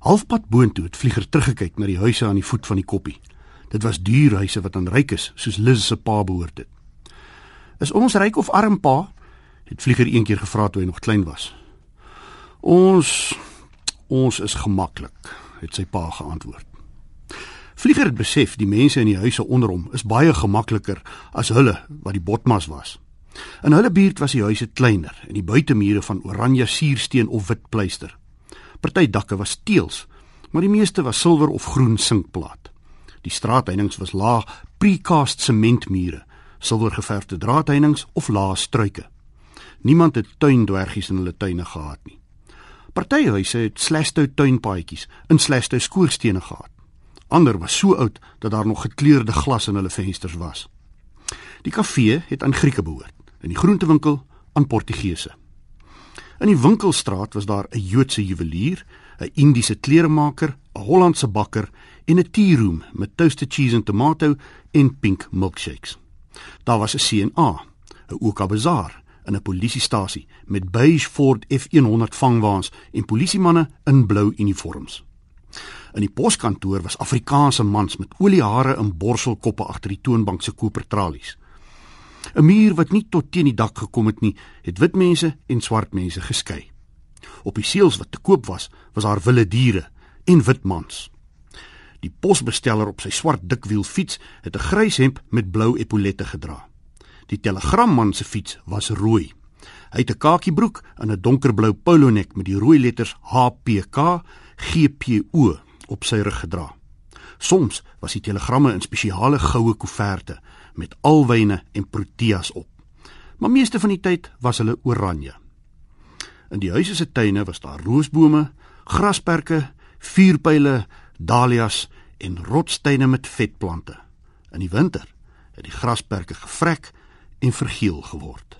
Halfpad boontoe het vlieger teruggekyk na die huise aan die voet van die koppie. Dit was duur huise wat aan rykes soos Liz se pa behoort het. "Is ons ryk of arm, pa?" het vlieger een keer gevra toe hy nog klein was. "Ons ons is gemaklik," het sy pa geantwoord. Vlieger het besef die mense in die huise onder hom is baie gemakliker as hulle wat die botmas was. In hulle buurt was die huise kleiner en die buitemure van oranje suursteen of wit pleister. Party dakke was teëls, maar die meeste was silwer of groen sinkplaat. Die straatheininge was laag precast sementmure, silwergeverfde draadheininge of lae struike. Niemand het tuindwergies in hulle tuine gehad nie. Party huise het slashtou tuinpaadjies in slashtou skoorstene gehad. Ander was so oud dat daar nog gekleurde glas in hulle vensters was. Die kafee het aan Grieke behoort en die groentewinkel aan Portugese. In die winkelstraat was daar 'n Joodse juwelier, 'n Indiese kleremaker, 'n Hollandse bakker en 'n tea room met toasted cheese en tomato en pink milkshakes. Daar was 'n C&A, 'n Oka Bazaar en 'n polisiestasie met beige Ford F100 vangwaans en polisiemanne in blou uniforms. In die poskantoor was Afrikaanse mans met oliehare en borselkoppe agter die toonbank se kopertralies. 'n Muur wat nie tot teen die dak gekom het nie, het wit mense en swart mense geskei. Op die seels wat te koop was, was daar wilde diere en wit mans. Die posbesteller op sy swart dikwiel fiets het 'n grys hemp met blou epolette gedra. Die telegramman se fiets was rooi. Hy het 'n kakiebroek en 'n donkerblou polonek met die rooi letters HPK GPO op sy rug gedra. Soms was die telegramme in spesiale goue koeverte met alwyne en proteas op. Maar meeste van die tyd was hulle oranje. In die huise se tuine was daar roosbome, grasperke, vuurpyle, dahlias en rotsteine met vetplante. In die winter het die grasperke gevrek en vergeel geword.